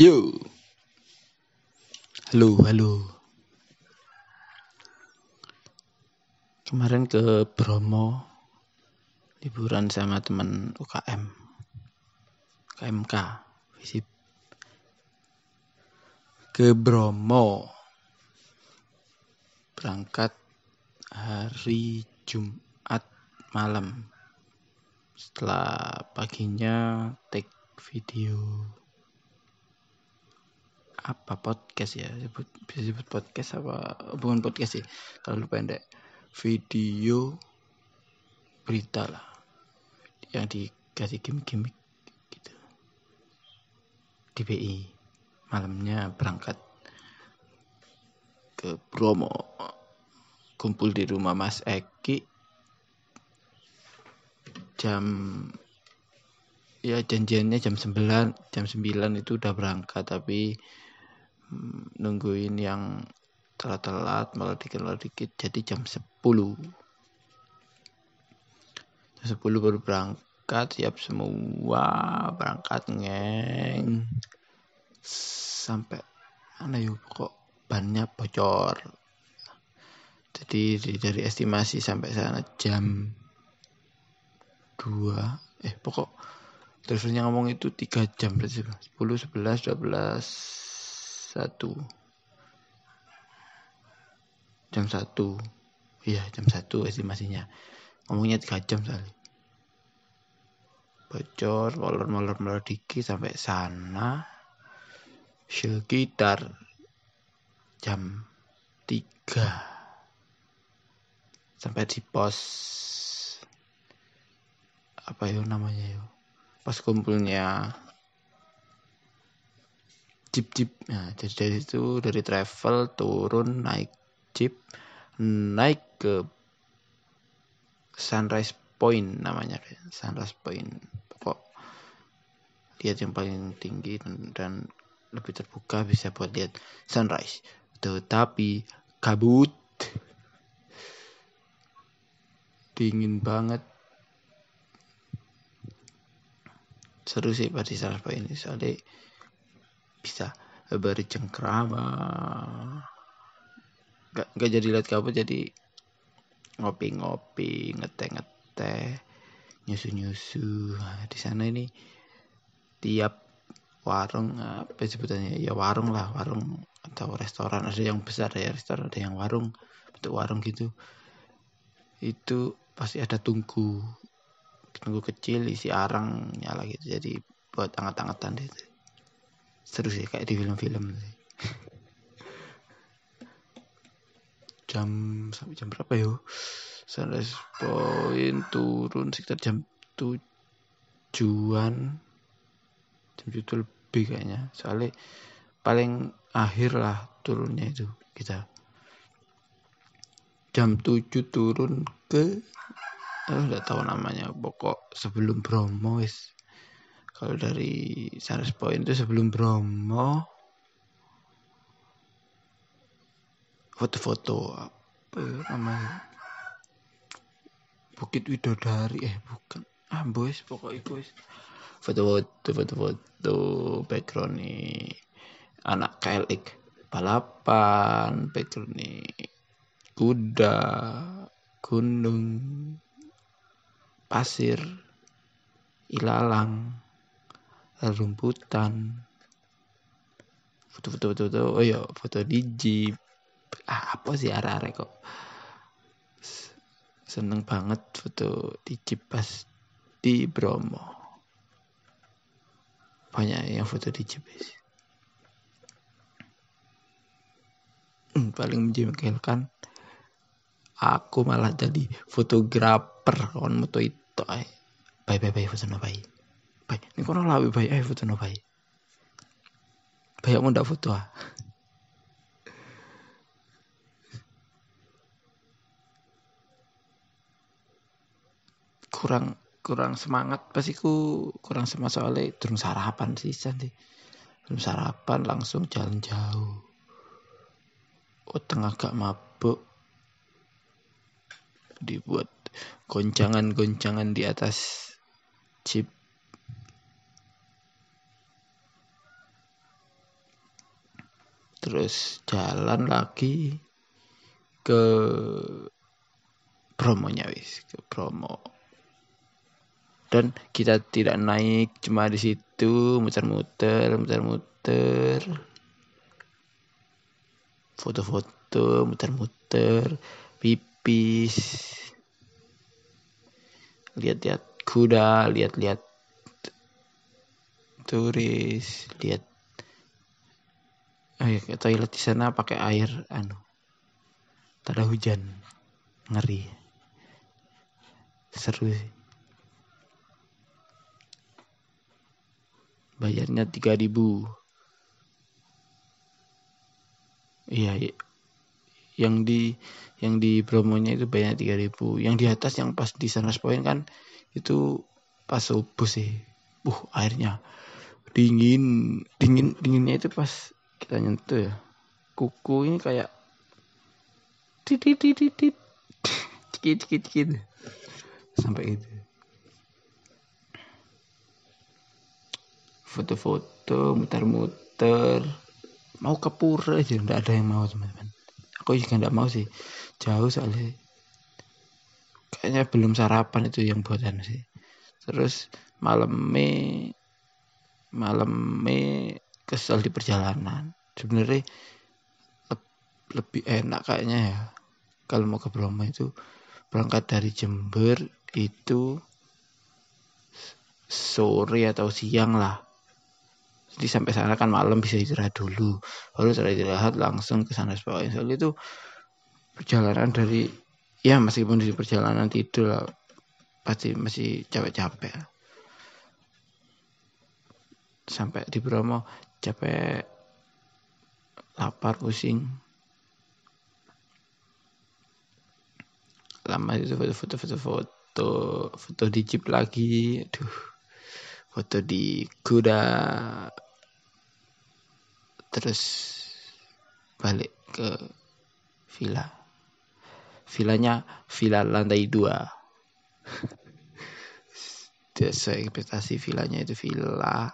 Yo. Halo, halo. Kemarin ke Bromo liburan sama teman UKM. KMK visip ke Bromo. Berangkat hari Jumat malam. Setelah paginya take video apa podcast ya? Sebut bisa sebut podcast apa? Bukan podcast sih. Terlalu pendek. Video berita lah. Yang dikasih gimmick-gimmick gitu. Di BI malamnya berangkat ke Bromo. Kumpul di rumah Mas Eki. Jam ya janjiannya jam 9 jam 9 itu udah berangkat tapi nungguin yang telat-telat malah dikit malah dikit jadi jam 10 jam 10 baru berangkat siap semua berangkat ngeng. Sampai mana yuk kok bannya bocor. Jadi dari estimasi sampai sana jam 2 eh pokok drivernya ngomong itu 3 jam berarti 10 11 12 satu. Jam satu. Iya jam satu estimasinya. Ngomongnya tiga jam sekali. Bocor molor molor molor dikit sampai sana. Sekitar jam tiga. Sampai di pos apa ya namanya ya? Pos kumpulnya jeep jeep nah jadi dari itu dari travel turun naik jeep naik ke Sunrise Point namanya Sunrise Point. Pokok lihat yang paling tinggi dan, dan lebih terbuka bisa buat lihat sunrise. Tetapi kabut. Dingin banget. Seru sih pada Sunrise Point ini soalnya bisa bercengkrama. Gak, gak jadi lihat kabut jadi ngopi-ngopi ngeteh-ngeteh nyusu-nyusu. Di sana ini tiap warung apa sebutannya? Ya warung lah warung atau restoran. Ada yang besar ya restoran ada yang warung bentuk warung gitu. Itu pasti ada tungku tungku kecil isi arang nyala gitu. Jadi buat anget-angetan gitu seru sih kayak di film-film jam sampai jam berapa yo? Sunrise point turun sekitar jam tujuan. Jam tujuh lebih kayaknya. Soalnya paling akhir lah turunnya itu kita. Jam tujuh turun ke eh, udah tahu namanya. Pokok sebelum Bromo kalau dari Saras Point itu sebelum Bromo foto-foto apa ya namanya? Bukit Widodari eh bukan. Ah boys pokoknya boys. Foto-foto foto-foto background nih anak KLX balapan background nih kuda gunung pasir ilalang rumputan. Foto-foto foto oh ya foto di jeep ah, apa sih arah-arah kok? Seneng banget foto di jeep pas di Bromo. Banyak yang foto di jeep sih hmm, paling menjengkelkan aku malah jadi fotografer. On moto itu bye bye bye foto bye baik ini kono lawi baik ayo foto no baik. Baik mau ndak foto ah. Kurang kurang semangat. Pasti ku kurang semangat soalnya turun sarapan sih sih. Turun sarapan langsung jalan jauh. Oh tengah gak mabuk. Dibuat goncangan-goncangan di atas chip terus jalan lagi ke promonya wis ke promo dan kita tidak naik cuma di situ muter-muter muter-muter. Foto-foto muter-muter pipis. Lihat-lihat kuda lihat-lihat turis lihat oh ya, toilet di sana pakai air anu. Tak ada hujan. Ngeri. Seru sih. Bayarnya 3000 iya yang di yang di promonya itu banyak 3000 yang di atas yang pas di sana Point kan itu pas subuh sih. Uh airnya dingin. Dingin dinginnya itu pas kita nyentuh ya. Kuku ini kayak titit cikit cikit cikit sampai itu. Foto-foto muter-muter. Mau ke pura aja nggak ada yang mau teman-teman. Aku juga nggak mau sih. Jauh soalnya. Kayaknya belum sarapan itu yang buatan sih. Terus malam Mei malam Mei kesel di perjalanan. Sebenarnya lebih enak kayaknya ya. Kalau mau ke Bromo itu berangkat dari Jember itu sore atau siang lah. Jadi sampai sana kan malam bisa istirahat dulu. Lalu setelah istirahat langsung ke sana Soalnya itu perjalanan dari ya meskipun di perjalanan tidur lah, pasti masih capek-capek. Sampai di Bromo capek lapar pusing. Lama itu foto-foto foto-foto foto di jeep lagi. Aduh foto di kuda terus balik ke villa. Villanya villa lantai dua. Sesuai ekspektasi villanya itu villa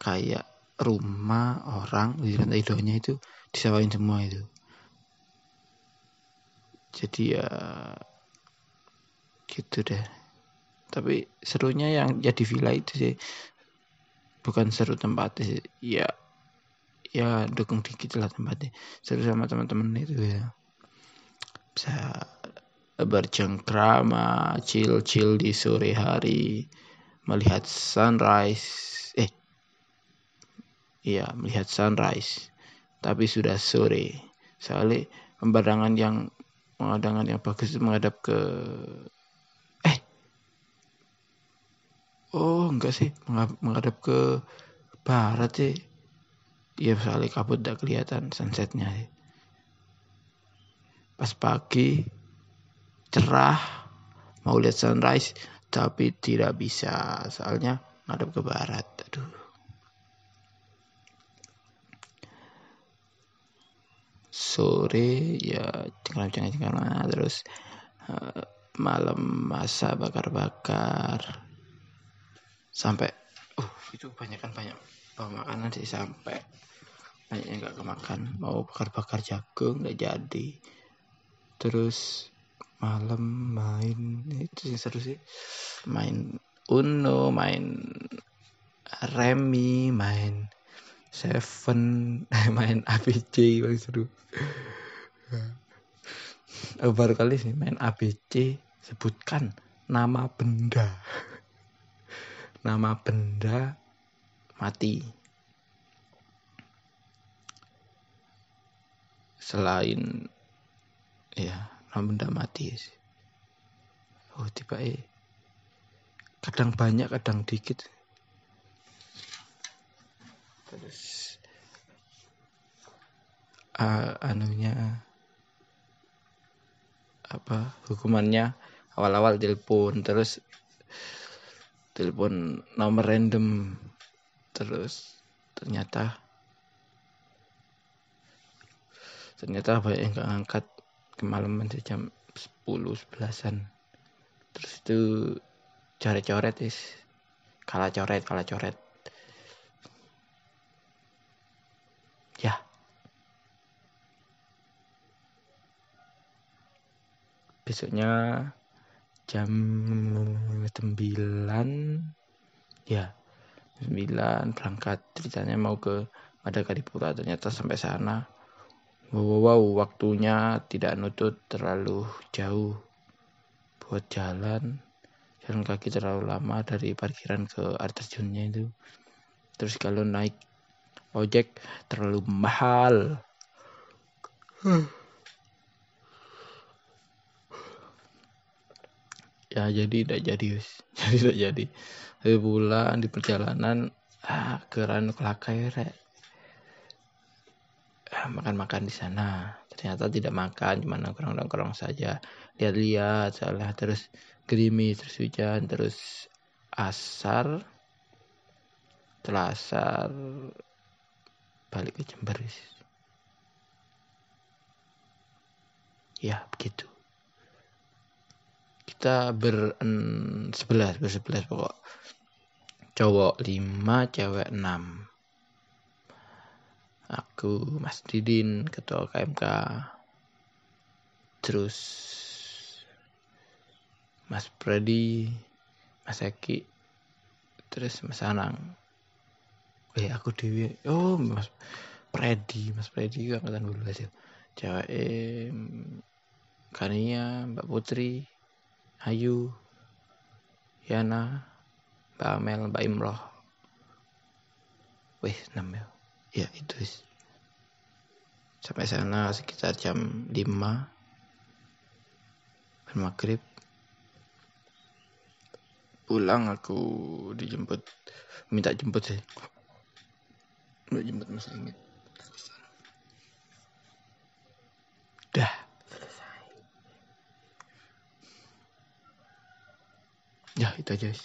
kayak rumah orang di nya itu disewain semua itu. Jadi ya gitu deh. Tapi serunya yang jadi villa itu sih. Bukan seru tempatnya sih. Ya ya dukung dikit lah tempatnya. Seru sama teman-teman itu ya. Bisa bercengkrama chill chill di sore hari melihat sunrise. Eh iya melihat sunrise tapi sudah sore soalnya pemandangan yang pemandangan yang bagus menghadap ke Oh enggak sih menghadap ke barat sih. Ya soalnya kabut tidak kelihatan sunsetnya sih. Pas pagi cerah mau lihat sunrise tapi tidak bisa soalnya menghadap ke barat. Aduh. Sore ya cengkeram-cengkeram terus uh, malam masa bakar-bakar. Sampai uh itu banyak kan banyak makanan sih sampai banyak yang nggak kemakan. Mau bakar-bakar jagung nggak jadi. Terus malam main itu yang seru sih. Main Uno main Remi main Seven main ABC paling seru oh, baru kali sih main ABC sebutkan nama benda nama benda mati. Selain ya nama benda mati. Oh tiba eh kadang banyak kadang dikit. Terus. Uh, anunya apa hukumannya awal-awal telepon terus telepon nomor random terus ternyata ternyata banyak yang gak ngangkat kemalaman sih jam 10 11an terus itu coret-coret is. Kalah coret kalah coret ya besoknya jam 9 ya 9 berangkat. Ceritanya mau ke Madagoripura ternyata sampai sana. Wow, wow, wow waktunya tidak nutut terlalu jauh buat jalan. Jalan kaki terlalu lama dari parkiran ke air terjunnya itu. Terus kalau naik ojek terlalu mahal ya jadi tidak jadi jadi tidak jadi. Tapi bulan di perjalanan ah keran kelakai rek. Ah, makan-makan di sana. Ternyata tidak makan cuma nongkrong-nongkrong saja. Lihat-lihat salah terus gerimis terus hujan terus asar setelah asar balik ke Jember ya begitu kita ber sebelas bersebelas pokok. Cowok lima cewek enam. Aku Mas Didin ketua KMK terus Mas Freddy Mas Eki terus Mas Anang. Eh aku Dewi. Oh Mas Freddy Mas Freddy angkatan dulu hasil cewek eh, Kania Mbak Putri Ayu, Yana, Mbak Amel, Mbak Imroh. Wih, 6 ya. Ya, itu sih. Sampai sana sekitar jam 5. Maghrib. Pulang aku dijemput. Minta jemput sih. Minta jemput masih ingat. Ya itu aja guys.